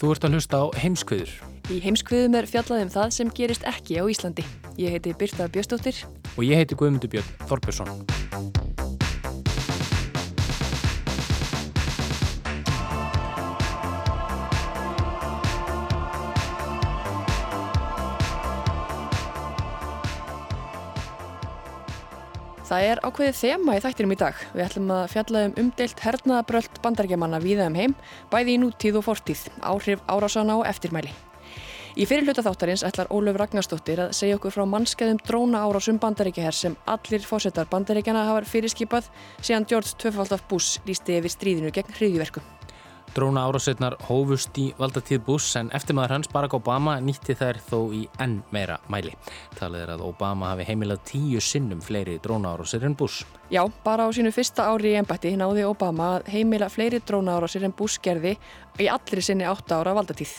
Þú ert að hlusta á heimskviður Í heimskviðum er fjallað um það sem gerist ekki á Íslandi. Ég heiti Birta Bjöstóttir. og ég heiti Guðmundur Björn Þorbjörnsson. Það er ákveðið þema í þættinum í dag. Við ætlum að fjalla um umdeilt hernaðabröld bandarækjamanna víða um heim, bæði í nútíð og fortíð, áhrif árásana og eftirmæli. Í fyrirluta þáttarins ætlar Ólöf Ragnarsdóttir að segja okkur frá mannskeðum dróna árásum bandaríkjaher sem allir fósettar bandaríkjana hafa fyrirskipað síðan George Tvöfaldaf Bush lísti yfir stríðinu gegn hriðjuverkum. Dróna árásetnar hófust í valdatíð Bush en eftirmaður hans Barack Obama nýtti þær þó í enn meira mæli. Talið er að Obama hafi heimilað tíu sinnum fleiri dróna árásir en Bush. Já, bara á sínu fyrsta ári í embætti náði Obama að heimila fleiri drónaárásir en Bush gerði í allri sinni átta ára valdatíð.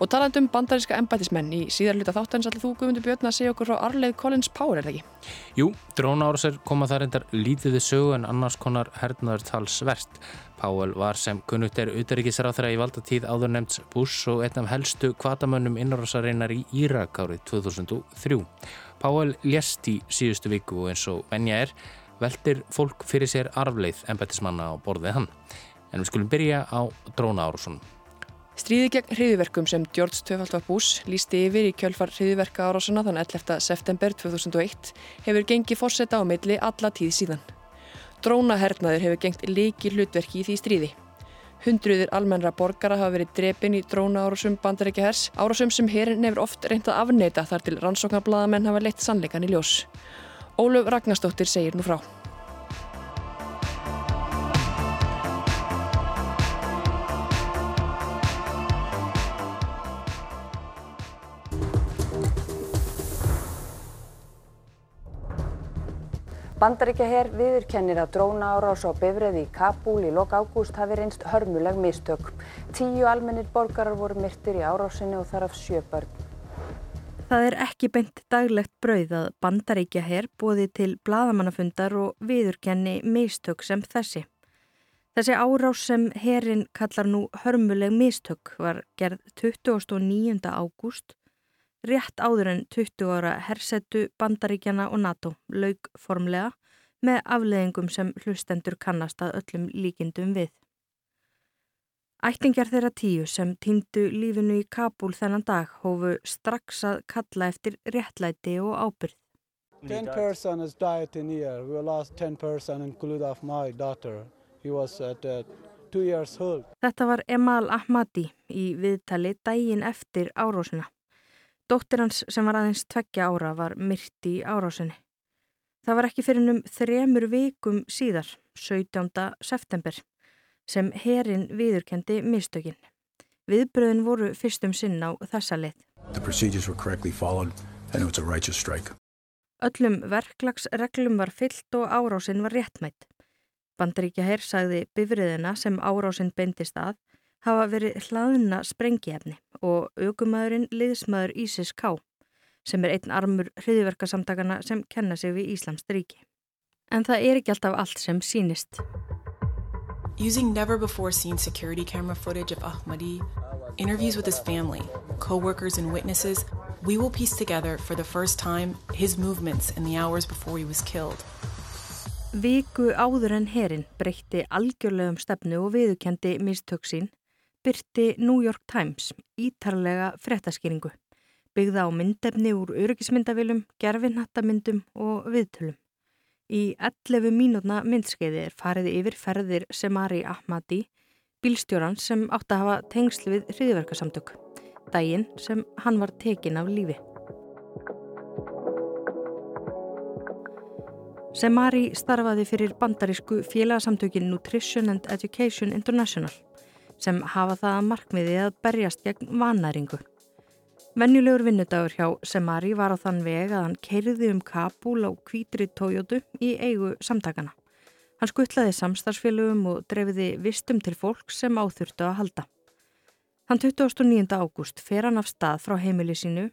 Og talandi um bandaríska embættismenn í síðar hluta þáttarins allir þú Guðmundur Björn að segja okkur frá arleið Collins Power, er það ekki? Jú, dróna árásir koma þar endar lítið við sögu en annars konar hernaður talsvert. Powell var sem kunnugt er utaríkisráþra í valdatíð áður nefnds Bush og einn af helstu kvatamönnum innárásarinnar í Írak árið 2003. Powell lést í síðustu viku og eins og venja er veldir fólk fyrir sér arfleið embættismanna á borðið hann. En við skulum byrja á dróna árásunum. Stríði gegn hriðiverkum sem George Tvöfaldvar Bush lísti yfir í kjölfar hriðiverka árásuna þann 11. september 2001 hefur gengið fórseta á milli alla tíð síðan. Drónahernaður hefur gengt líki hlutverki í því stríði. Hundruðir almennra borgara hafa verið drepin í dróna árásum bandarækja hers, árásum sem herin hefur oft reynd að afneita þar til rannsóknarbladamenn hafa leitt sannleikan í ljós. Ólöf Ragnarsdóttir segir nú frá. Bandaríkjaher viðurkennir að dróna árás á bifreið í Kabul í lok ágúst hafi reynst hörmuleg mistök. Tíu almennir borgarar voru myrtir í árásinni og þar af sjö börn. Það er ekki beint daglegt brauð að bandaríkja herr bóði til bladamannafundar og viðurkenni mistök sem þessi. Þessi árás sem herrin kallar nú hörmuleg mistök var gerð 29. ágúst, rétt áður en 20 ára hersetu bandaríkjana og NATO laug formlega með afleðingum sem hlustendur kannast að öllum líkindum við. Ættingjar þeirra tíu sem týndu lífinu í Kabul þennan dag hófu strax að kalla eftir réttlæti og ábyrð. 10 person has died in here. We lost 10 person, include of my daughter. He was at uh, two years old. Þetta var Emal Ahmadi í viðtali dægin eftir árásina. Dóttir hans sem var aðeins tveggja ára var myrt í árásinni. Það var ekki fyrir um þremur vikum síðar, 17. september, sem herin viðurkendi mistökin. Viðbröðin voru fyrstum sinn á þessa leið. Öllum verklagsreglum var fyllt og árásin var réttmætt. Bandaríkja herr sagði bifriðina sem árásin beindist að hafa verið hlaðuna sprengiefni og aukumæðurinn liðsmaður Ísis K. sem er einn armur hriðiverkasamtakana sem kenna sig við Íslamst ríki. En það er ekki alltaf allt sem sínist. Using never before seen security camera footage of Ahmadi, interviews with his family, co-workers and witnesses, we will piece together for the first time his movements in the hours before he was killed. Viku áður en herin breytti algjörlegum stefnu og viðukendi mistök sín byrti New York Times ítarlega frettaskýringu. byggða á myndefni úr öryggismyndavilum, gerfinhattamyndum og viðtölum. Í 11 mínútna myndskeiði er farið yfir ferðir Semari Ahmadi, bílstjóran sem átti að hafa tengsl við hriðverkasamtök, daginn sem hann var tekin af lífi. Semari starfaði fyrir bandarísku félagsamtökin Nutrition and Education International sem hafa það að markmiði að berjast gegn vannæringu. Venjulegur vinnudagur hjá Semari var á þann veg að hann keiriði um Kabul á kvítri Toyotu í eigu samtakana. Hann skuttlaði samstarfsfélögum og drefiði vistum til fólk sem áþurftu að halda. Hann 29. ágúst fer hann af stað frá heimili sínu,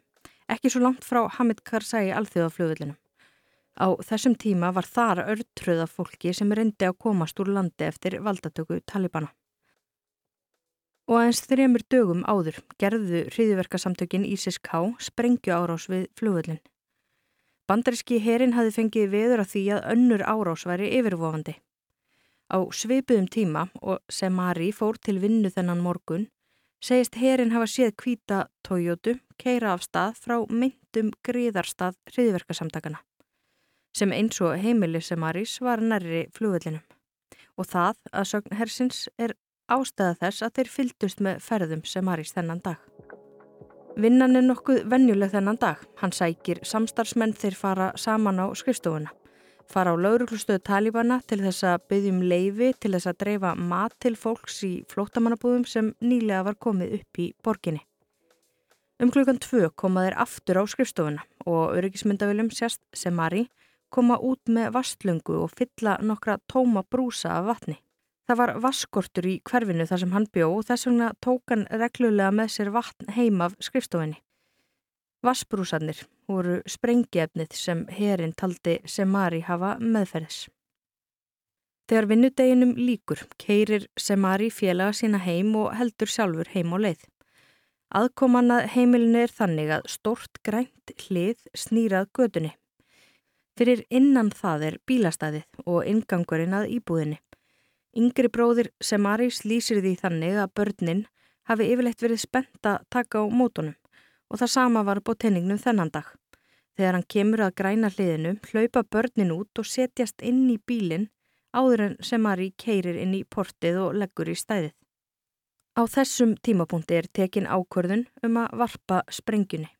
ekki svo langt frá Hamid Karzai alþjóðaflöðulinum. Á þessum tíma var þar örtröða fólki sem reyndi að komast úr landi eftir valdatöku Talibana. Og aðeins þremur dögum áður gerðu hriðiverkasamtökin ISIS-K sprengju árás við flugvöldin. Bandaríski herin hafi fengið veður að því að önnur árás væri yfirvofandi. Á sveipuðum tíma og Semari fór til vinnu þennan morgun segist herin hafa séð kvíta Toyotu keira af stað frá myndum gríðarstað hriðiverkasamtakana sem eins og heimili Semaris var nærri flugvellinum. Og það að sögn hersins er ástæða þess að þeir fyldust með ferðum Semaris þennan dag. Vinnan er nokkuð vennjuleg þennan dag. Hann sækir samstarfsmenn þeir fara saman á skrifstofuna. Fara á lauruglustöðu talibana til þess að byggjum leifi til þess að dreifa mat til fólks í flótamannabúðum sem nýlega var komið upp í borginni. Um klukkan tvö komaðir aftur á skrifstofuna og öryggismyndavilum sérst Semari koma út með vastlöngu og fylla nokkra tóma brúsa af vatni. Það var vaskortur í hverfinu þar sem hann bjó og þess vegna tók hann reglulega með sér vatn heim af skrifstofinni. Vassbrúsarnir voru sprengiefnið sem herin taldi Semari hafa meðferðis. Þegar vinnudeginum líkur keirir Semari félaga sína heim og heldur sjálfur heim á leið. Aðkoman að heimilinu er þannig að stort grænt hlið snýrað gödunni Fyrir innan það er bílastæðið og ingangurinn að íbúðinni. Yngri bróðir Semaris lýsir því þannig að börnin hafi yfirleitt verið spennt að taka á mótunum og það sama var på tenningnum þennan dag. Þegar hann kemur að græna hliðinu hlaupa börnin út og setjast inn í bílinn áður en Semari keirir inn í portið og leggur í stæðið. Á þessum tímapunkti er tekin ákvörðun um að varpa sprengjunni.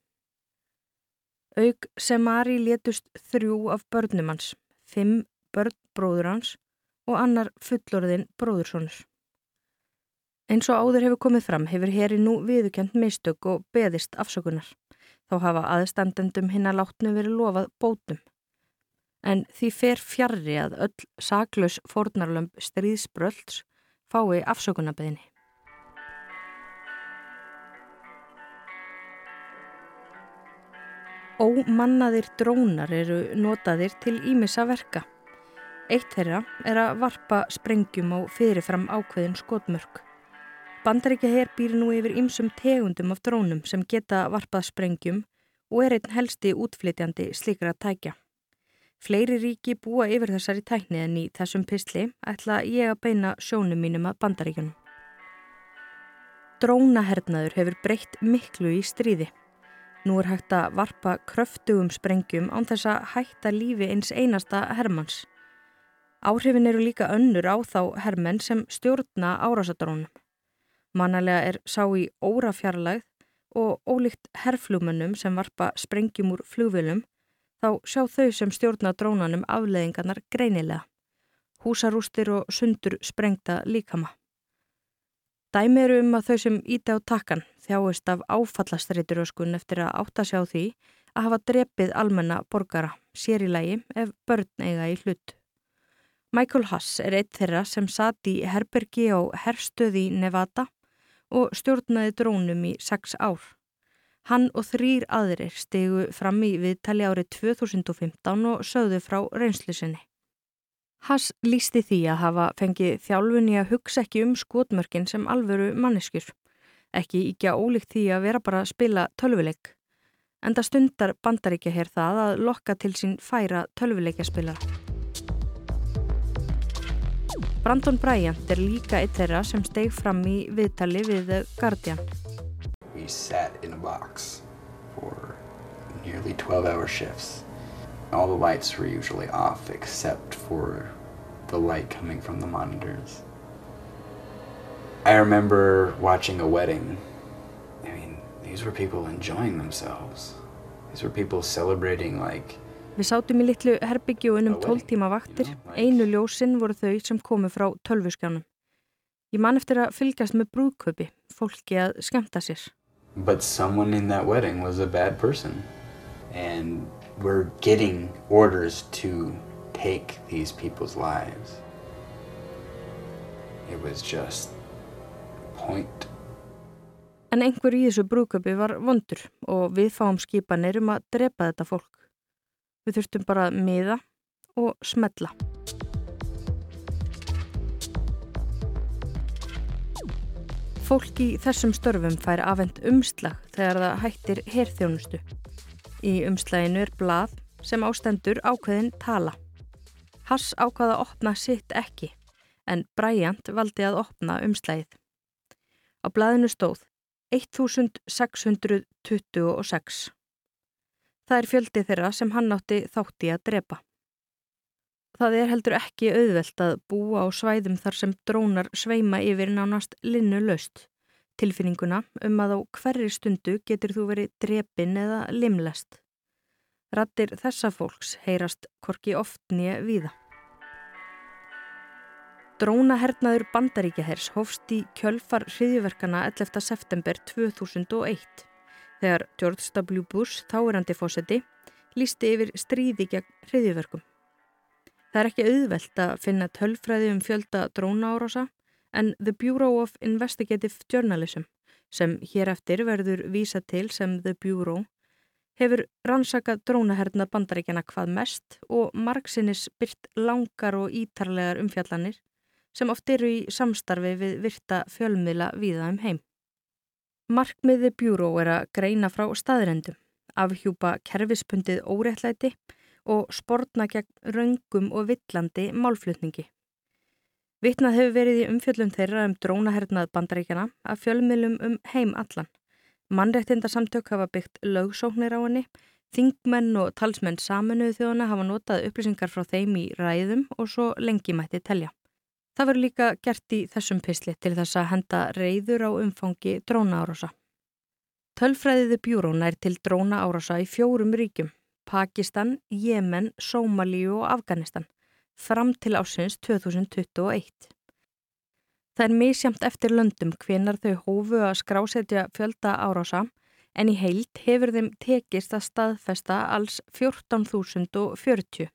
Aug sem Ari létust þrjú af börnum hans, fimm börn bróður hans og annar fullorðin bróðursonur. Eins og áður hefur komið fram hefur heri nú viðukjönd mistök og beðist afsökunar. Þá hafa aðstandendum hinn að látnu verið lofað bótum. En því fer fjarrri að öll saklaus fórnarlömp stríðsbrölds fái afsökunarbeðinni. Ómannaðir drónar eru notaðir til ímissa verka. Eitt þeirra er að varpa sprengjum á fyrirfram ákveðin skotmörk. Bandaríkja hér býr nú yfir ymsum tegundum af drónum sem geta varpað sprengjum og er einn helsti útflytjandi slikra tækja. Fleiri ríki búa yfir þessari tækni en í þessum pysli ætla ég að beina sjónum mínum að bandaríkjunum. Drónahernaður hefur breytt miklu í stríði. Nú er hægt að varpa kröftugum sprengjum án þess að hætta lífi eins einasta hermans. Áhrifin eru líka önnur á þá hermenn sem stjórna árásadrónum. Mannalega er sá í órafjarlægð og ólíkt herflugmönnum sem varpa sprengjum úr flugvilum þá sjá þau sem stjórna drónanum afleðingarnar greinilega. Húsarústir og sundur sprengta líkama. Dæmi eru um að þau sem íti á takkan þjáist af áfallastreituröskun eftir að átta sjá því að hafa drepið almenna borgara, sér í lægi ef börn eiga í hlut. Michael Haas er eitt þeirra sem satt í herbergi á herstöði Nevada og stjórnaði drónum í sex ár. Hann og þrýr aðrir stegu fram í viðtali árið 2015 og sögðu frá reynslusinni. Hass lísti því að hafa fengið þjálfunni að hugsa ekki um skotmörkin sem alvöru manneskjur. Ekki íkja ólíkt því að vera bara að spila tölvuleik. Enda stundar bandaríkja hér það að lokka til sín færa tölvuleikjaspilara. Brandon Bryant er líka eitt þeirra sem steg fram í viðtali við Guardian. We sat in a box for nearly 12 hour shifts. All the lights were usually off except for the light coming from the monitors. I remember watching a wedding. I mean, these were people enjoying themselves. These were people celebrating like Við sátum í litlu herbyggju og unnum 12 tíma vaktir. Einu ljósinn voru þau sem komu frá tölvuskjánum. Ég man eftir að fylgjast með brúðköpi, fólki að skemta sér. But someone in that wedding was a bad person. And we're getting orders to take these people's lives. It was just point. En einhver í þessu brúðköpi var vondur og við fáum skipanir um að drepa þetta fólk. Við þurftum bara að miða og smetla. Fólk í þessum störfum fær afhengt umslag þegar það hættir herþjónustu. Í umslaginu er blað sem ástendur ákveðin tala. Hass ákvaða að opna sitt ekki, en Bryant valdi að opna umslagið. Á blaðinu stóð 1626. Það er fjöldi þeirra sem hann átti þátti að drepa. Það er heldur ekki auðvelt að búa á svæðum þar sem drónar sveima yfir nánast linnu löst. Tilfinninguna um að á hverri stundu getur þú verið drepin eða limlest. Rattir þessa fólks heyrast korki oft nýja víða. Drónahernaður bandaríkjahers hófst í kjölfar hriðjuverkana 11. september 2001 þegar George W. Bush, þáerandi fósetti, lísti yfir stríði gegn hriðjuverkum. Það er ekki auðvelt að finna tölfræði um fjölda dróna árása en The Bureau of Investigative Journalism, sem hér eftir verður vísa til sem The Bureau, hefur rannsakað drónaherna bandaríkjana hvað mest og margsinnis byrt langar og ítarlegar umfjallanir sem oft eru í samstarfi við virta fjölmiðla viða um heim. Markmiði bjúró er að greina frá staðrendum, afhjúpa kerfispundið óréttlæti og sportna gegn raungum og villandi málflutningi. Vittnað hefur verið í umfjöllum þeirra um drónahernað bandaríkjana að fjölmiðlum um heim allan. Mannrektindarsamtök hafa byggt lögsóknir á henni, þingmenn og talsmenn saminuðu þjóðana hafa notað upplýsingar frá þeim í ræðum og svo lengi mætti telja. Það verður líka gert í þessum pisli til þess að henda reyður á umfangi drónaárása. Tölfræðiði bjúrón er til drónaárása í fjórum ríkjum, Pakistan, Jemen, Sómalíu og Afganistan, fram til ásins 2021. Það er misjamt eftir löndum hvenar þau hófu að skrásetja fjölda árása en í heilt hefur þeim tekist að staðfesta alls 14.040.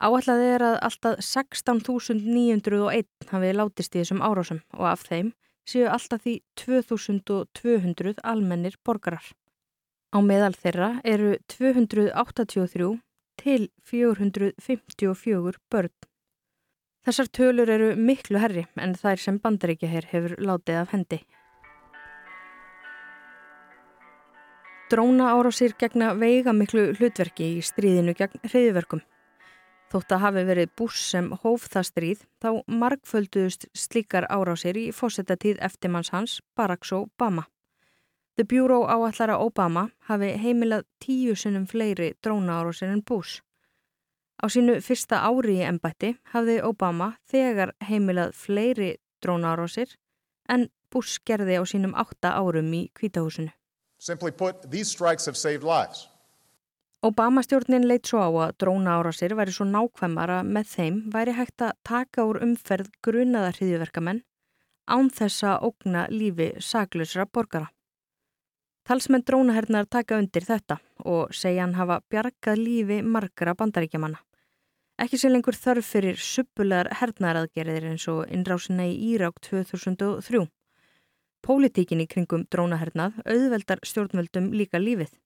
Áallega er að alltaf 16.901 hafi látist í þessum árásum og af þeim séu alltaf því 2200 almennir borgarar. Á meðal þeirra eru 283 til 454 börn. Þessar tölur eru miklu herri en þær sem bandaríkjaher hefur látið af hendi. Dróna árásir gegna veiga miklu hlutverki í stríðinu gegn hreyðverkum. Þótt að hafi verið Bush sem hóf það stríð þá margfölduðust slíkar árásir í fósettatíð eftirmanns hans Baracks Obama. The Bureau áallara Obama hafi heimilað tíu sinnum fleiri dróna árásir en Bush. Á sínu fyrsta ári í ennbætti hafði Obama þegar heimilað fleiri dróna árásir en Bush gerði á sínum átta árum í kvítahúsinu. Simply put, these strikes have saved lives. Obama-stjórnin leitt svo á að dróna árásir væri svo nákvæmar að með þeim væri hægt að taka úr umferð grunaða hriðjuverkamenn án þess að ógna lífi saklusra borgara. Talsmenn drónahernar taka undir þetta og segja hann hafa bjargað lífi margra bandaríkjamanna. Ekki sé lengur þörf fyrir suppulegar hernaraðgerðir eins og innrásina í Írák 2003. Pólitíkin í kringum drónahernað auðveldar stjórnvöldum líka lífið.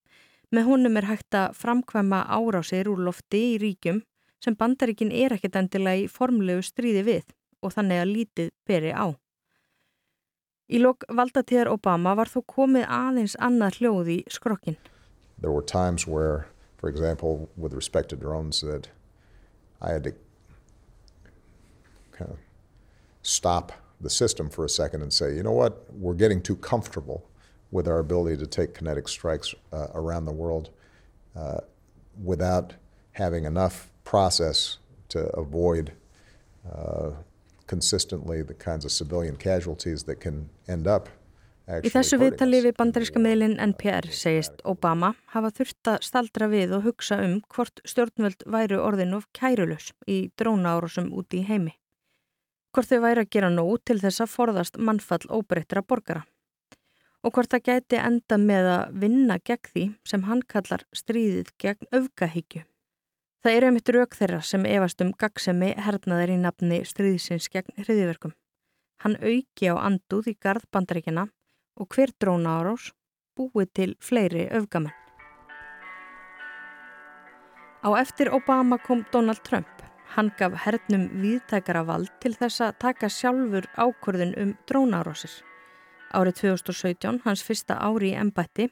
Með honum er hægt að framkvæma árásir úr lofti í ríkjum sem bandaríkin er ekkert endilega í formlegu stríði við og þannig að lítið beri á. Í lok valdatíðar Obama var þó komið aðeins annað hljóð í skrokkin. There were times where, for example, with respect to drones that I had to kind of stop the system for a second and say, you know what, with our ability to take kinetic strikes uh, around the world. uh, without having enough process to avoid uh, consistently the kinds of civilian casualties that can end up Í þessu viðtali við bandaríska miðlinn NPR segist Obama hafa þurft að staldra við og hugsa um hvort stjórnvöld væru orðin of kærulus í dróna árásum úti í heimi. Hvort þau væri að gera nóg til þess að forðast mannfall óbreyttra borgara. Og hvort það gæti enda með að vinna gegn því sem hann kallar stríðið gegn öfgahyggju. Það eru einmitt rauk þeirra sem efast um gagsemi hernaðir í nafni stríðsins gegn hriðiverkum. Hann auki á anduð í garð bandaríkjana og hver dróna árás búið til fleiri öfgamenn. Á eftir Obama kom Donald Trump. Hann gaf hernum viðtækara vald til þess að taka sjálfur ákvörðun um drónaárásir. Árið 2017, hans fyrsta ári í embætti,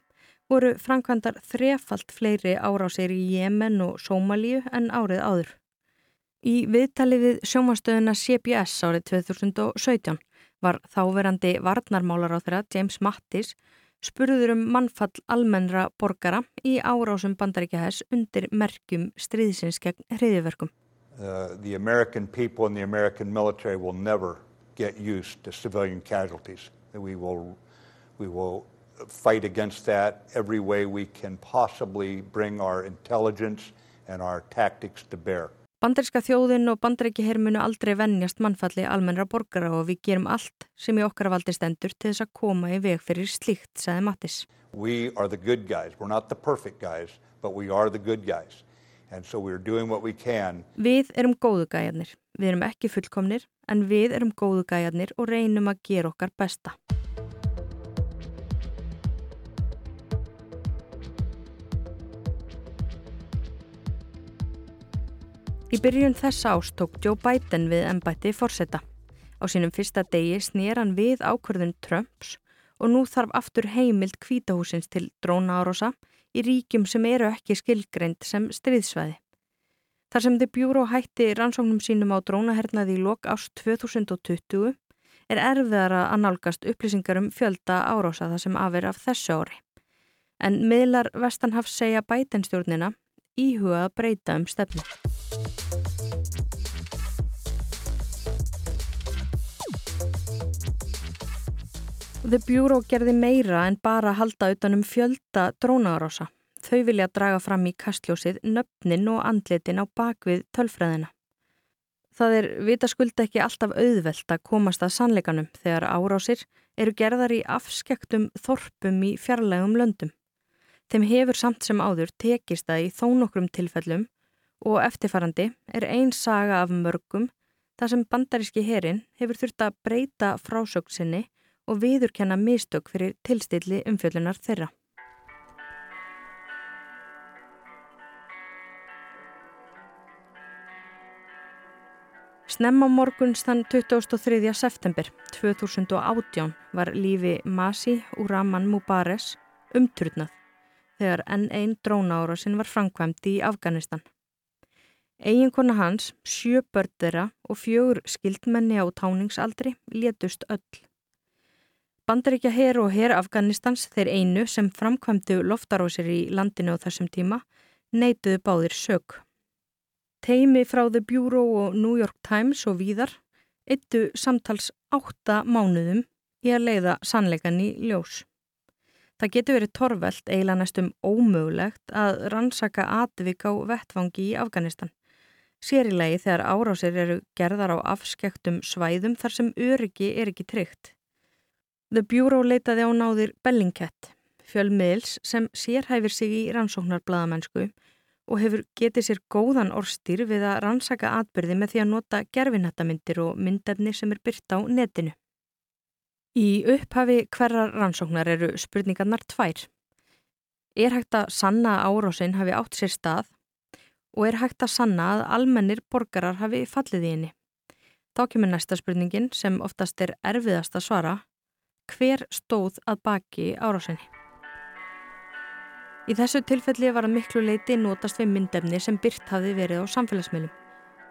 voru framkvæmdar þrefalt fleiri árásir í Jemen og Sómalíu en árið áður. Í viðtali við sjómanstöðuna CBS árið 2017 var þáverandi varnarmálar á þeirra James Mattis spurður um mannfall almennra borgara í árásum bandaríkjahæs undir merkjum stríðsins gegn hriðiverkum. Uh, the American people and the American military will never get used to civilian casualties. We will, we will fight against that every way we can possibly bring our intelligence and our tactics to bear. Bandaríska þjóðin og bandaríki hermunu aldrei vennjast mannfalli almennra borgara og við gerum allt sem í okkar valdi stendur til þess að koma í veg fyrir slíkt, sagði Mattis. We are the good guys. We're not the perfect guys, but we are the good guys. So. Við erum góðu gæjarnir. Við erum ekki fullkomnir, en við erum góðu gæjarnir og reynum að gera okkar besta. Í byrjun þess ást tók Joe Biden við ennbætti fórseta. Á sínum fyrsta degi snýr hann við ákvörðun Trumps og nú þarf aftur heimild kvítahúsins til dróna árosa í ríkjum sem eru ekki skilgreind sem stríðsvæði. Þar sem þið bjúru og hætti rannsóknum sínum á drónahernaði í lok ást 2020 er erfiðara að nálgast upplýsingar um fjölda árosa það sem afir af þessu ári. En miðlar Vestanhafs segja bætenstjórnina íhuga að breyta um stefnu. The Bureau gerði meira en bara halda utanum fjölda drónaárása. Þau vilja draga fram í kastljósið nöfnin og andlitin á bakvið tölfræðina. Það er vitaskulda ekki alltaf auðvelt að komast að sannleikanum þegar árásir eru gerðar í afskektum þorpum í fjarlægum löndum. Þeim hefur samt sem áður tekist að í þó nokkrum tilfellum og eftirfarandi er einn saga af mörgum þar sem bandaríski herin hefur þurft að breyta frásöksinni og viðurkenna mistök fyrir tilstilli umfjöllunar þeirra. Snemma morguns þann 23. september 2018 var lífi Masi Uraman Mubares umturnað þegar enn einn drónaárásinn var framkvæmt í Afganistan. Eiginkona hans, sjö börn þeirra og fjögur skildmenni á táningsaldri létust öll. Bandaríkja her og her Afganistans þeir einu sem framkvæmdu loftarósir í landinu á þessum tíma neituðu báðir sög. Teimi frá The Bureau og New York Times og víðar eittu samtals átta mánuðum í að leiða sannleikan í ljós. Það getur verið torvelt eiginlega næstum ómögulegt að rannsaka atvik á vettfangi í Afganistan. Sérilegi þegar árásir eru gerðar á afskektum svæðum þar sem öryggi er ekki tryggt. The Bureau leitaði á náðir Bellingcat, fjölmiðils sem sérhæfir sig í rannsóknarbladamennsku og hefur getið sér góðan orstýr við að rannsaka atbyrði með því að nota gerfinættamindir og myndefni sem er byrt á netinu. Í upphafi hverjar rannsóknar eru spurningarnar tvær. Er hægt að sanna að árásinn hafi átt sér stað og er hægt að sanna að almennir borgarar hafi fallið í henni? Þá kemur næsta spurningin sem oftast er erfiðast að svara hver stóð að baki árásinni. Í þessu tilfelli var að miklu leiti notast við myndefni sem byrt hafi verið á samfélagsmiðlum.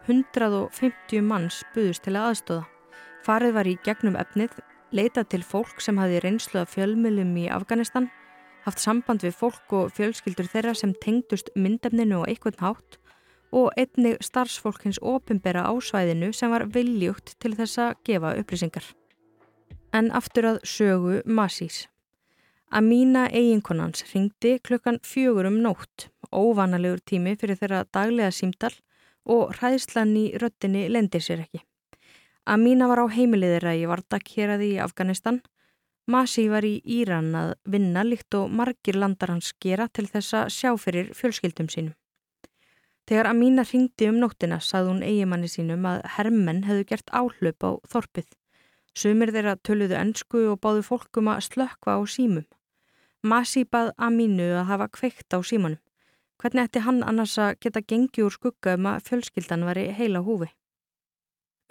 150 manns buðust til að aðstóða. Farið var í gegnum efnið, leitað til fólk sem hafi reynslu af fjölmiðlum í Afganistan, haft samband við fólk og fjölskyldur þeirra sem tengdust myndefninu og einhvern hátt og einnig starfsfólkins opimbera á svæðinu sem var viljugt til þess að gefa upplýsingar. En aftur að sögu Masís. Amína eiginkonans ringdi klukkan fjögur um nótt, óvanalegur tími fyrir þeirra daglega símdal og hræðslan í röttinni lendir sér ekki. Amína var á heimiliðira í Vardak hér að í Afganistan Masi var í Íran að vinna líkt og margir landar hans gera til þess að sjá fyrir fjölskyldum sínum. Þegar Amína ringdi um nóttina sað hún eigimanni sínum að hermenn hefðu gert áhlaup á þorpið. Sumir þeirra töluðu ennsku og báðu fólkum að slökka á símum. Masi bað Amínu að hafa kveikt á símanum. Hvernig ætti hann annars að geta gengi úr skugga um að fjölskyldan var í heila húfi?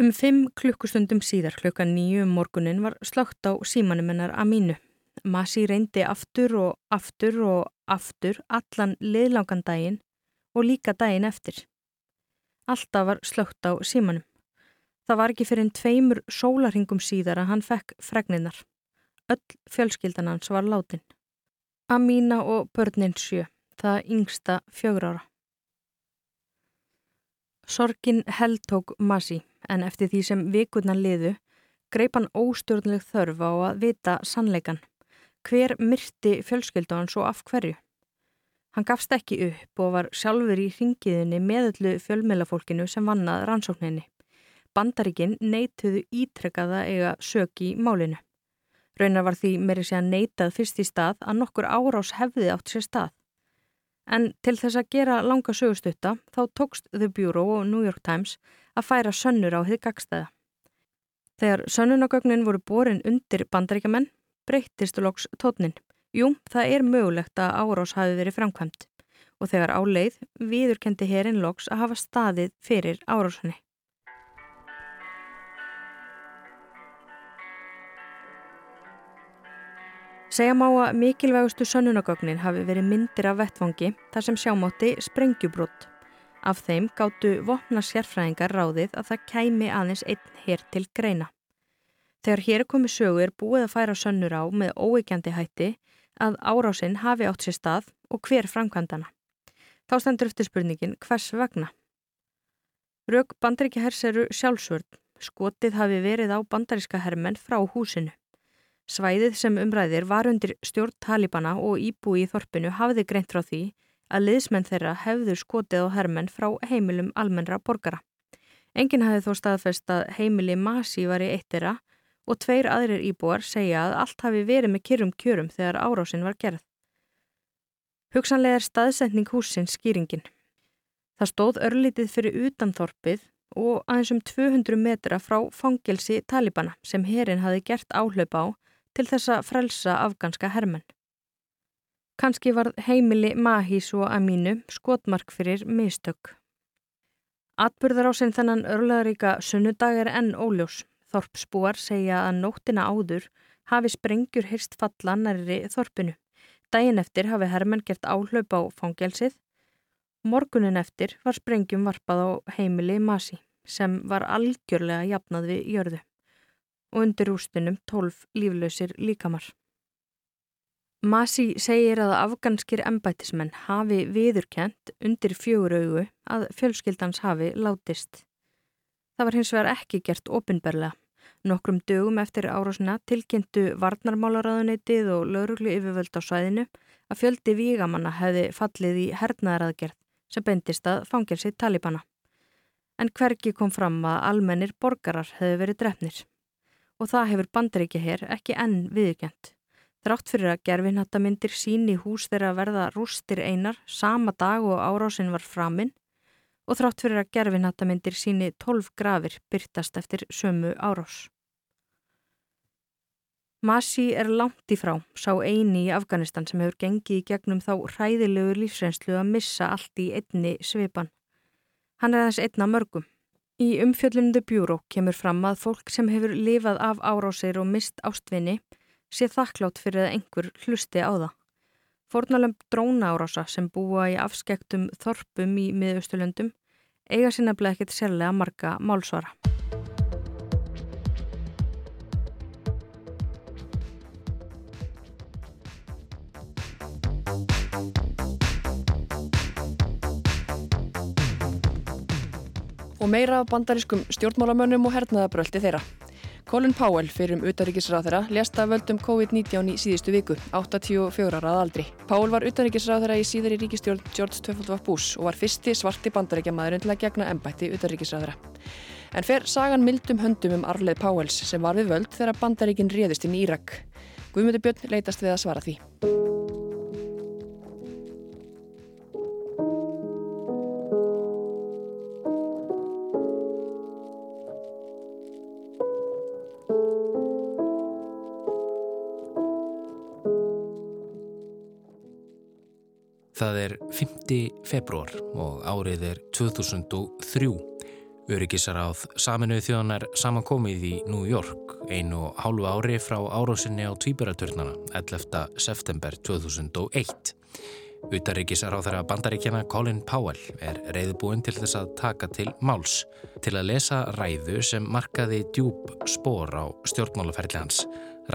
Um fimm klukkustundum síðar klukkan nýju um morgunin var slögt á símanum hennar Amínu. Masi reyndi aftur og aftur og aftur allan liðlangan daginn og líka daginn eftir. Alltaf var slögt á símanum. Það var ekki fyrir einn tveimur sólarhingum síðar að hann fekk fregninnar. Öll fjölskyldan hans var látin. Amína og börnin sjö, það yngsta fjögur ára. Sorkin held tók Masi en eftir því sem vikurna liðu greip hann óstjórnleg þörf á að vita sannleikan. Hver myrti fjölskyldu hans og af hverju? Hann gafst ekki upp og var sjálfur í ringiðinni meðallu fjölmjölafólkinu sem vannað rannsókninni. Bandaríkinn neituðu ítrekkaða eiga söki í málinu. Raunar var því meiri sé að neitað fyrst í stað að nokkur árás hefði átt sér stað. En til þess að gera langa sögustutta þá tókst The Bureau og New York Times að færa sönnur á þið gagstæða. Þegar sönnunagögnin voru borin undir bandaríkjaman breyttist loks tótnin. Jú, það er mögulegt að árás hafi verið framkvæmt og þegar áleið viðurkendi herinn loks að hafa staðið fyrir árásunni. Segja má að mikilvægustu sönnunagögnin hafi verið myndir af vettfangi þar sem sjámátti sprengjubrótt Af þeim gáttu vopna sérfræðingar ráðið að það kæmi aðeins einn hér til greina. Þegar hér komi sögu er búið að færa sönnur á með óeikjandi hætti að árásinn hafi átt sér stað og hver framkvæmdana. Þá stendur eftir spurningin hvers vegna. Rauk bandaríkjahers eru sjálfsvörn. Skotið hafi verið á bandaríska hermenn frá húsinu. Svæðið sem umræðir var undir stjórn Talibana og íbúi í þorpinu hafiði greint frá því að liðsmenn þeirra hefðu skotið á hermenn frá heimilum almennra borgara. Engin hafði þó staðfest að heimili Masi var í eittirra og tveir aðrir íbúar segja að allt hafi verið með kyrrum kjörum þegar árásin var gerð. Hugsanlega er staðsetning húsins skýringin. Það stóð örlítið fyrir utanþorpið og aðeins um 200 metra frá fangelsi Talibana sem herin hafi gert áhlaup á til þess að frelsa afganska hermenn. Kanski var heimili Mahís og Amínu skotmark fyrir mistök. Atburðar á sinn þennan örlaðaríka sunnudag er enn óljós. Þorpsbúar segja að nóttina áður hafi sprengjur hyrst falla nærri þorpinu. Dægin eftir hafi Hermann gert áhlaup á fangelsið. Morgunin eftir var sprengjum varpað á heimili Masi sem var algjörlega jafnað við jörðu og undir ústunum tólf líflausir líkamar. Masi segir að afganskir embætismenn hafi viðurkent undir fjögur augu að fjölskyldans hafi látist. Það var hins vegar ekki gert ofinberlega. Nokkrum dögum eftir árásina tilkynntu varnarmálaráðunitið og lauruglu yfirvöld á svæðinu að fjöldi vígamanna hefði fallið í hernaðaraðgerð sem bendist að fangelsi Talibana. En hverki kom fram að almennir borgarar hefði verið drefnir. Og það hefur bandaríkja hér ekki enn viðkjönt. Þrátt fyrir að gerfinhattamindir sín í hús þeirra verða rústir einar sama dag og árásinn var framinn og þrátt fyrir að gerfinhattamindir síni 12 grafir byrtast eftir sömu árás. Masi er langt í frá, sá eini í Afganistan sem hefur gengið í gegnum þá hræðilegu lífsreynslu að missa allt í einni svipan. Hann er þess einna mörgum. Í umfjöllundu bjúró kemur fram að fólk sem hefur lifað af árásir og mist ástvinni sé þakklátt fyrir að einhver hlusti á það. Fórnalömp drónaárása sem búa í afskektum þorpum í miðausturlöndum eiga sinna bleið ekkert sérlega marga málsvara. Og meira af bandarískum stjórnmálamönnum og hernaðabröldi þeirra. Colin Powell fyrir um utaríkisráþara lesta völdum COVID-19 í síðustu viku, 84 ára að aldri. Powell var utaríkisráþara í síðari ríkistjórn George W. Bush og var fyrsti svarti bandaríkjamaðurinn til að gegna ennbætti utaríkisráþara. En fer sagan mildum höndum um arleð Powells sem var við völd þegar bandaríkin réðust inn í Írak. Guðmundur Björn leitast við að svara því. Það er 5. februar og árið er 2003. Öryggisaráð saminuð þjóðanar samankomið í New York einu og hálfu ári frá árásinni á tvíburaturnana 11. september 2001. Utaríkisaráð þeirra bandaríkjana Colin Powell er reyðbúinn til þess að taka til máls til að lesa ræðu sem markaði djúb spór á stjórnmálaferðli hans.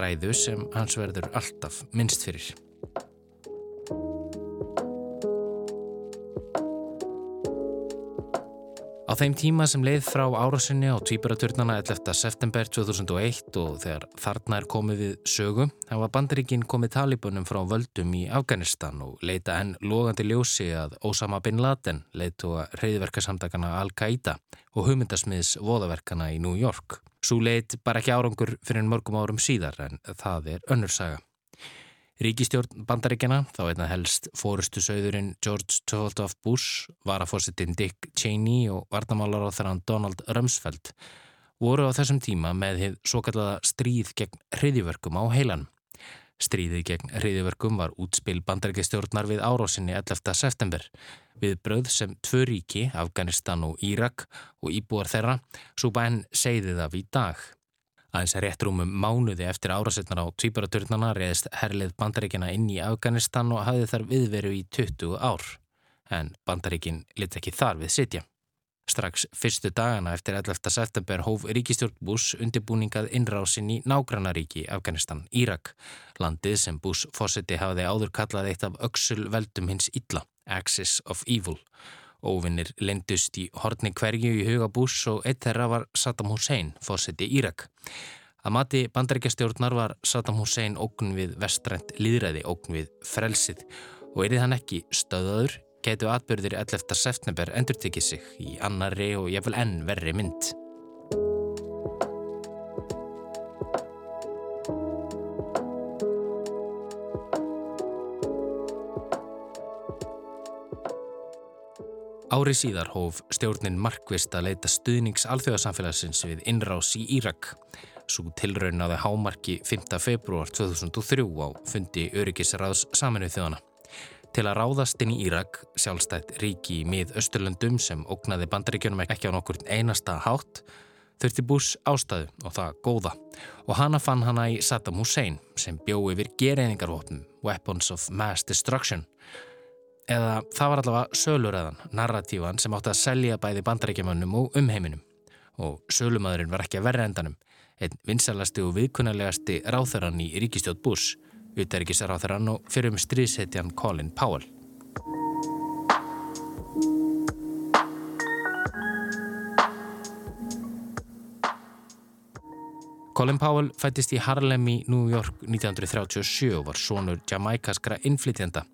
Ræðu sem hans verður alltaf minnst fyrir. Á þeim tíma sem leið frá árásinni á tvíburaturnana 11. september 2001 og þegar þarna er komið við sögu, hafa bandaríkinn komið talibunum frá völdum í Afganistan og leita enn logandi ljósi að Osama Bin Laden leitu að reyðverkasamtakana Al-Qaida og hugmyndasmiðs voðaverkana í New York. Svo leit bara ekki árangur fyrir mörgum árum síðar en það er önnursaga. Ríkistjórn bandaríkjana, þá einna helst fórustu sögðurinn George W. Bush, varafórsettin Dick Cheney og varnamálar á þeirran Donald Rumsfeld voru á þessum tíma með þið svo kallaða stríð gegn hriðjverkum á heilan. Stríðið gegn hriðjverkum var útspil bandaríkjastjórnar við árásinni 11. september við bröð sem tvö ríki, Afganistan og Írak og íbúar þeirra, svo bæn segði það við dag. Aðeins rétt rúmum mánuði eftir árasetnar á tvíbaraturnana reyðist herlið bandaríkina inn í Afganistan og hafði þar viðveru í 20 ár. En bandaríkin lit ekki þar við sitja. Strax fyrstu dagana eftir 11. september hóf ríkistjórn Bush undirbúningað innrásin í nágrannaríki Afganistan, Írak. Landið sem Bush fósiti hafiði áður kallað eitt af öksul veldum hins illa, Axis of Evil. Óvinnir lendust í hortni hverju í huga Bush og eitt þeirra var Saddam Hussein, fósiti Írak. Að mati bandaríkjastjórnar var Saddam Hussein ógn við vestrænt líðræði, ógn við frelsið og erið hann ekki stöðaður, getu atbyrðir 11. september endur tekið sig í annari og jafnvel enn verri mynd. Ári síðar hóf stjórnin markvist að leita stuðnings alþjóðarsamfélagsins við innrás í Írak. Svo tilraunaði hámarki 5. februar 2003 á fundi Öryggisraðs saminuð þjóðana. Til að ráðast inn í Írak, sjálfstætt ríki í mið Östurlöndum sem ógnaði bandaríkjunum ekki á nokkur einasta hátt, þurfti Bush ástæðu og það góða. Og hana fann hana í Saddam Hussein sem bjó yfir gereyningarvopnum, Weapons of Mass Destruction, eða það var allavega söluræðan, narratívan sem átti að selja bæði bandarækjumannum og umheiminum. Og sölumadurinn var ekki að verra endanum, einn vinsalasti og viðkunarlegasti ráþarann í ríkistjótt Bush, utaríkisráþarann og fyrir um stríðsetjan Colin Powell. Colin Powell fættist í Harlem í New York 1937 og var sonur jamaikaskra innflytjenda.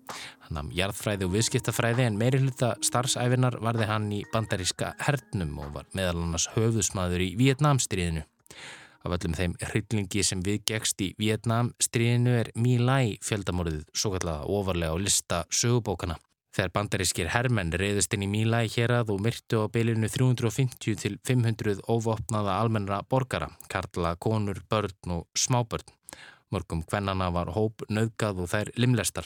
Hann hafði jarðfræði og viðskiptafræði en meiri hluta starfsæfinar varði hann í bandaríska hernum og var meðal annars höfðusmaður í Vietnamstríðinu. Af öllum þeim hryllingi sem viðgegst í Vietnamstríðinu er Lai fjöldamorðið svo kallega ofarlega á lista sögubókana. Þegar bandarískir hermenn reyðust inn í Míla í hérað og myrtu á bylinu 350 til 500 ofopnaða almennra borgara, karla, konur, börn og smábörn. Mörgum hvennana var hóp, nöðgað og þær limlestar.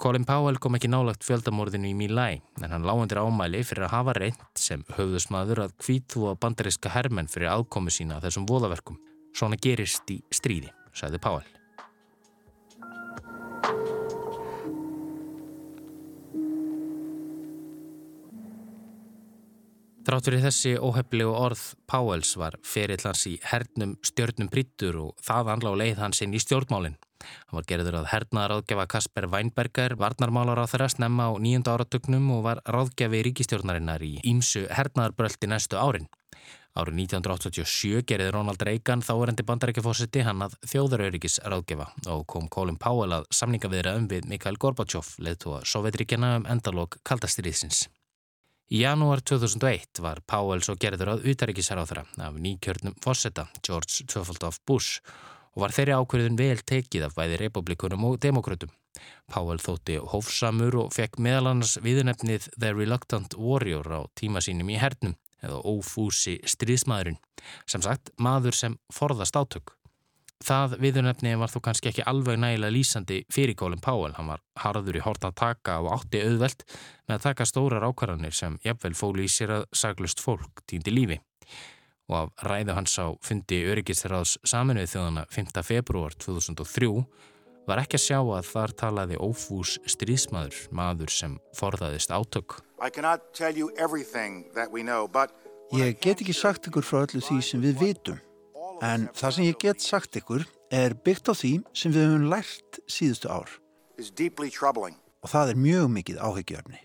Colin Powell kom ekki nálagt fjöldamorðinu í Míla en hann lágandir ámæli fyrir að hafa reynd sem höfðusmaður að kvítú að bandaríska hermenn fyrir aðkomu sína þessum voðaverkum. Svona gerist í stríði, sagði Powell. Þrátt fyrir þessi óheflegu orð Powells var ferillans í hernum stjörnum brittur og það anlá leið hans inn í stjórnmálinn. Hann var gerður að hernaðar ráðgjafa Kasper Weinberger, varnarmálar á þeirra snemma á nýjönda áratugnum og var ráðgjafi ríkistjórnarinnar í ímsu hernaðarbröldi næstu árin. Árið 1987 gerði Ronald Reagan þáerendi bandarækjafósiti hann að þjóðarauðrikis ráðgjafa og kom Colin Powell að samningaviðra um við Mikael Gorbachev, leðtúa Sovjetríkjana um endalók kaldastýriðsins. Í janúar 2001 var Powell svo gerður að utaríkisarháþra af nýkjörnum fósetta George W. Bush og var þeirri ákverðin vel tekið af bæði republikunum og demokrautum. Powell þótti hófsamur og fekk meðal annars viðnefnið The Reluctant Warrior á tíma sínum í hernum eða ófúsi stríðsmaðurinn, sem sagt maður sem forðast átök. Það viðurnefni var þó kannski ekki alveg nægilega lýsandi fyrir Colin Powell. Hann var harður í hort að taka og átti auðvelt með að taka stórar ákvarðanir sem jafnvel fóli í sér að saglust fólk týndi lífi. Og af ræðu hans á fundi öryggisraðs saminuð þjóðana 5. februar 2003 var ekki að sjá að þar talaði ófús stríðsmaður, maður sem forðaðist átök. Ég get ekki sagt ykkur frá öllu því sem við vitum. En það sem ég get sagt ykkur er byggt á því sem við höfum lært síðustu ár. Og það er mjög mikið áhyggjöfni.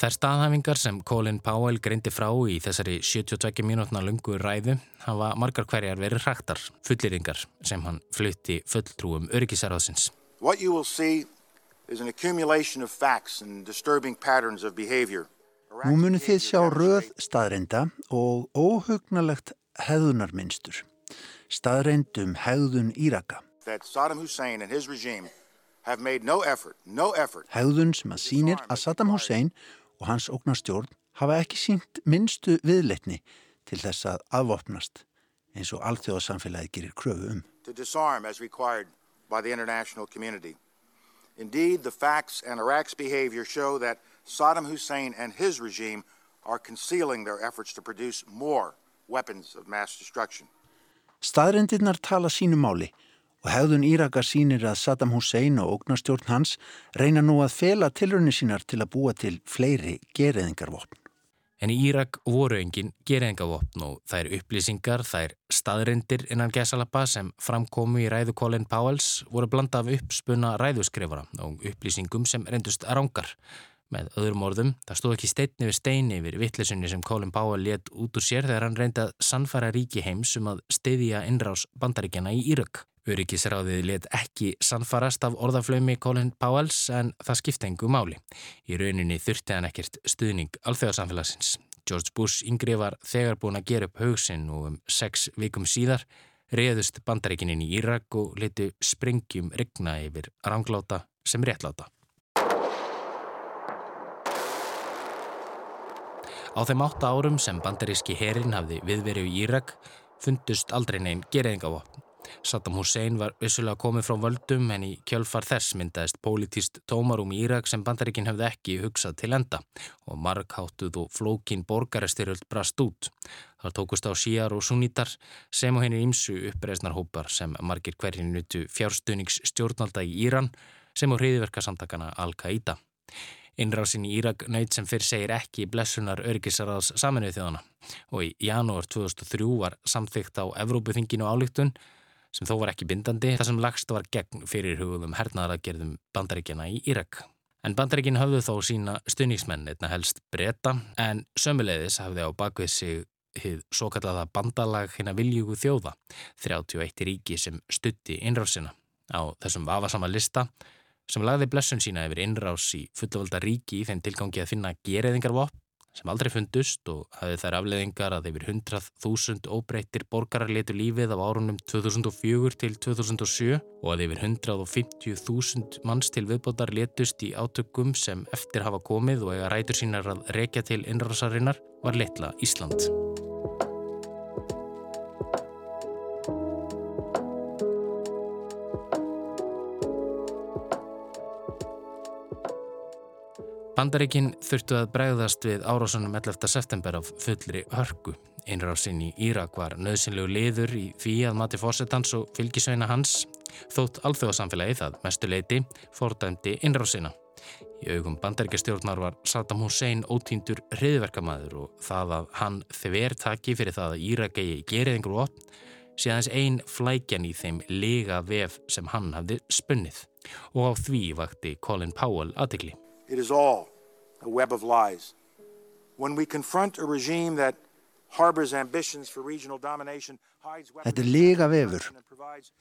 Þær staðhæfingar sem Colin Powell greindi frá í þessari 72 mínútna lungu ræðu hafa margar hverjar verið hraktar, fullýringar sem hann flutti fulltrúum öryggisarðsins. What you will see is an accumulation of facts and disturbing patterns of behavior. Nú munið þið sjá röð staðreinda og óhugnalegt hegðunarmynstur, staðreindum hegðun Íraka. No effort, no effort. Hegðun sem að sínir að Saddam Hussein og hans ógnarstjórn hafa ekki sínt minnstu viðleitni til þess að afvopnast eins og alþjóðasamfélagi gerir kröfu um. Indeed, the facts and Iraq's behavior show that Saddam Hussein and his regime are concealing their efforts to produce more Staðrendirnar tala sínu máli og hefðun Íraka sínir að Saddam Hussein og ógnarstjórn hans reyna nú að fela tilröðinu sínar til að búa til fleiri gereðingarvopn. En í Írak voru engin gereðingarvopn og þær upplýsingar, þær staðrendir innan Gessalabba sem framkomu í ræðu Colin Powells voru blanda af uppspunna ræðuskrifara og upplýsingum sem reyndust rángar. Með öðrum orðum, það stóð ekki stein yfir stein yfir vittlesunni sem Colin Powell let út úr sér þegar hann reyndað sannfæra ríki heims um að steyðja innrás bandaríkjana í Írök. Öryggisráðið let ekki sannfarast af orðaflömi Colin Powells en það skipta engu máli. Í rauninni þurfti hann ekkert stuðning alþjóðarsamfélagsins. George Bush yngri var þegar búin að gera upp haugsinn og um sex vikum síðar reyðust bandaríkinin í Írak og letu sprengjum regna yfir rangláta sem réttláta. Á þeim átta árum sem bandaríski herin hafði viðverið í Írak fundust aldrei neinn gerðingavopn. Saddam Hussein var vissulega komið frá völdum en í kjölfar þess myndaðist pólitíst tómarum í Írak sem bandaríkin hefði ekki hugsað til enda og markháttuð og flókin borgarestyrjöld brast út. Það tókust á síjar og sunnítar sem og henni ímsu uppreisnarhópar sem margir hverjinn nutu fjárstuðnings stjórnalda í Íran sem og hriðiverkasamtakana Al-Qaida. Innrásin í Írak nöyt sem fyrr segir ekki blessunar örgisaraðs saminuð þjóðana og í janúar 2003 var samþygt á Evrópuþinginu álíktun sem þó var ekki bindandi þar sem lagst var gegn fyrir hugum hernaðaragerðum bandaríkjana í Írak. En bandaríkin hafðu þó sína stuðningsmenn einna helst breyta en sömuleiðis hafði á bakvið sig hið svo kallaða bandalag hérna viljugu þjóða 31 ríki sem stutti innrásina. Á þessum vafasama lista sem lagði blessun sína yfir innrás í fullvalda ríki í þeim tilgangi að finna gereðingarvopn sem aldrei fundust og hafði þær afleðingar að yfir 100.000 óbreyttir borgarar letu lífið af árunum 2004 til 2007 og að yfir 150.000 manns til viðbótar letust í átökum sem eftir hafa komið og eiga rætur sínar að rekja til innrásarinnar var letla Ísland. Bandaríkinn þurftu að bregðast við árásunum 11. september af fullri hörku. Einrásinn í Írak var nöðsynlegu liður í því að mati fórsetans og fylgisveina hans þótt alþjóðasamfélagi það mestu leiti fordæmdi einrásina. Í augum bandaríkjastjórnar var Saddam Hussein ótýndur hriðverkamæður og það að hann þver taki fyrir það að Írak eigi geriðingur og opn sé aðeins ein flækjan í þeim lega vef sem hann hafði spunnið og á því vakti Colin Powell aðtegli. It is all a web of lies. When we confront a regime that harbors ambitions for regional domination Þetta er lega vefur.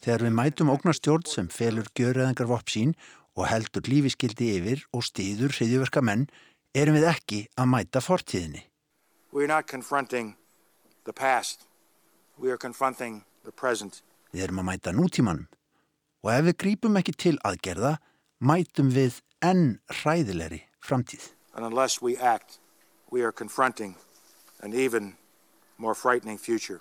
Þegar við mætum ógnarstjórn sem felur gjöreðangar vopp sín og heldur lífiskildi yfir og stýður hriðjuverka menn, erum við ekki að mæta fortíðinni. We are not confronting the past. We are confronting the present. Við erum að mæta nútímanum. Og ef við grípum ekki til aðgerða, mætum við enn hræðilegri framtíð. And unless we act, we are confronting an even more frightening future.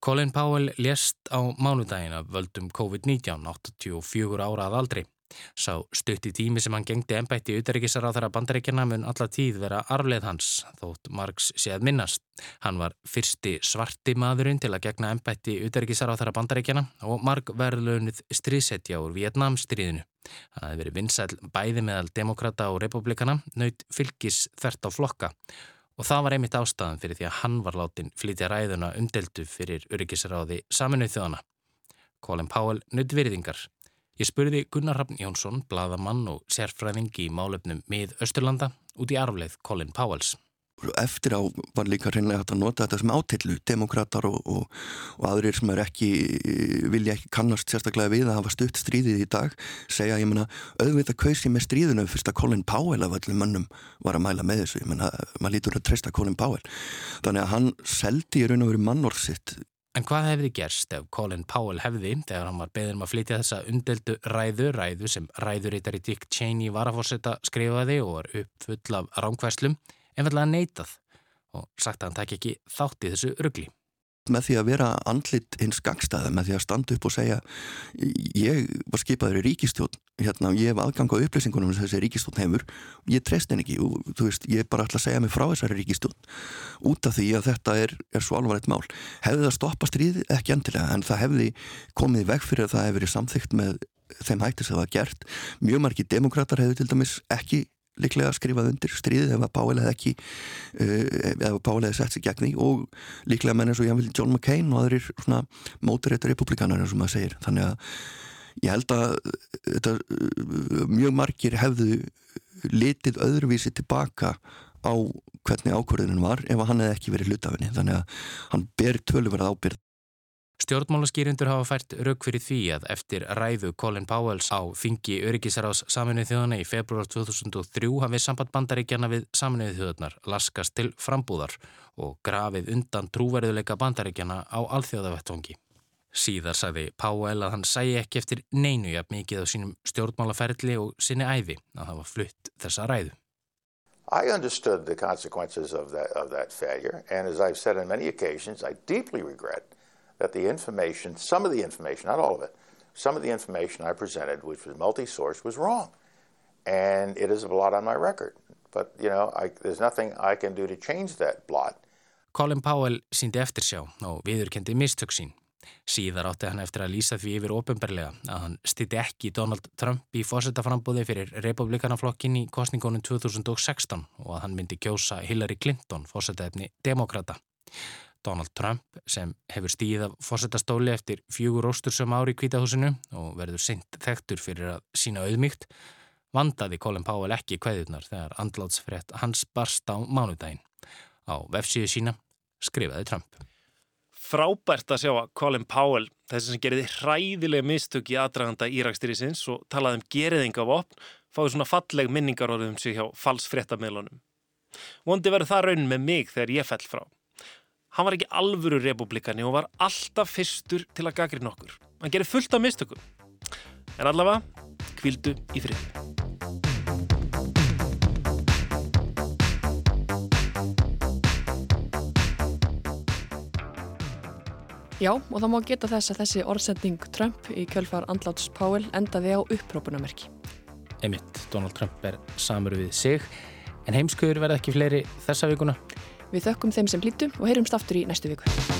Colin Powell lést á mánudagin af völdum COVID-19, 84 ára að aldri. Sá stutti tími sem hann gengdi ennbætti utaríkisar á þeirra bandaríkjana mun alla tíð vera arfleð hans, þótt Marx sé að minnast. Hann var fyrsti svarti maðurinn til að gegna ennbætti utaríkisar á þeirra bandaríkjana og Mark verðlaunuð stríðsetja úr Vietnamstríðinu. Hann hefði verið vinsæl bæði meðal demokrata og republikana, naut fylgis þvert á flokka og það var einmitt ástæðan fyrir því að hann var látin flytja ræðuna umdeltu fyrir öryggisráði saminuð þjóðana. Colin Powell nutt virðingar. Ég spurði Gunnar Raffn Jónsson, bladamann og sérfræðing í málefnum mið Östurlanda út í arfleith Colin Powells. Eftir á var líka reynlega hægt að nota þetta sem átillu, demokrater og, og, og aðrir sem er ekki, vilja ekki kannast sérstaklega við að hafa stutt stríðið í dag, segja, ég menna, auðvitað kausi með stríðinu fyrst að Colin Powell af öllum mönnum var að mæla með þessu, ég menna, maður lítur að treysta Colin Powell. Þannig að hann seldi í raun og veru mannorð sitt. En hvað hefði gerst ef Colin Powell hefði, þegar hann var beðin um að flytja þessa undeldu ræðu, ræðu sem ræðurítari Dick Cheney var að fórsetta skrifaði og var uppfull af ránkvæslum, einfallega neitað og sagt að hann takk ekki þátt í þessu ruggli. Með því að vera andlit hins gangstæða, með því að standa upp og segja ég var skipaður í ríkistjón, hérna, ég hef aðgang á upplýsingunum sem þessi ríkistjón hefur, ég treyst henni ekki og veist, ég er bara alltaf að segja mig frá þessari ríkistjón út af því að þetta er, er svo alvarlegt mál. Hefði það stoppað stríði? Ekki endilega, en það hefði komið veg fyrir að það hefði verið samþygt með þeim hættis að það var gert. Mjög margi demokrater hefði til dæmis ekki líklega skrifað undir stríðið ef að Páel hefði ekki uh, ef að Páel hefði sett sig gegn því. Og líklega menn eins og Janvill John McCain og aðrir svona móturéttur republikanar og maður segir. Þannig að ég held að þetta, uh, mjög margir hefðu litið öðruvísi tilbaka á hvernig ákvörðunum var ef hann hefði ekki verið hlutafinni þannig að hann ber tölverð ábyrð Stjórnmálaskýrindur hafa fært rauk fyrir því að eftir ræðu Colin Powells á þingi öryggisarás saminuð þjóðana í februar 2003 hafið samband bandaríkjana við saminuð þjóðnar laskast til frambúðar og grafið undan trúverðuleika bandaríkjana á alþjóðavettvangi. Síðar sagði Powell að hann sæi ekki eftir neinu jafn mikið á sínum stjórnmálaferli og sinni æfi að hafa flutt þessa ræðu. I understood the consequences of that, of that failure and as I've said on many occasions I deeply regret that the information, some of the information, not all of it, some of the information I presented, which was multi-source, was wrong. And it is a blot on my record. But, you know, I, there's nothing I can do to change that blot. Colin Powell síndi eftirsjá og viðurkendi mistök sín. Síðar átti hann eftir að lýsa því yfir ofinberlega að hann stýtti ekki Donald Trump í fórsetaframbúði fyrir republikanaflokkin í kostningunum 2016 og að hann myndi kjósa Hillary Clinton fórsetafni demokrata. Donald Trump sem hefur stíð af fórsetastóli eftir fjögur óstur sem ári í kvítahúsinu og verður sint þektur fyrir að sína auðmygt, vandaði Colin Powell ekki kveðurnar þegar andlátsfrétt hans barst á mánudaginn. Á vefsíðu sína skrifaði Trump. Frábært að sjá að Colin Powell, þessi sem geriði hræðilega mistök í aðdraganda Íraksstyrjusins og talaði um geriðinga vopn, fáið svona falleg minningarorðum sig hjá falsfréttameilunum. Vondi verður það raun með mig þegar ég fell frá. Hann var ekki alvöru republikani og var alltaf fyrstur til að gagri nokkur. Hann gerir fullt af mistökum. En allavega, kvildu í friði. Já, og það má geta þess að þessi orðsending Trump í kjölfar andláts Powell endaði á upprópunamerki. Einmitt, Donald Trump er samur við sig, en heimskuður verða ekki fleiri þessa vikuna. Við þökkum þeim sem hlýttu og heyrumst aftur í næstu viku.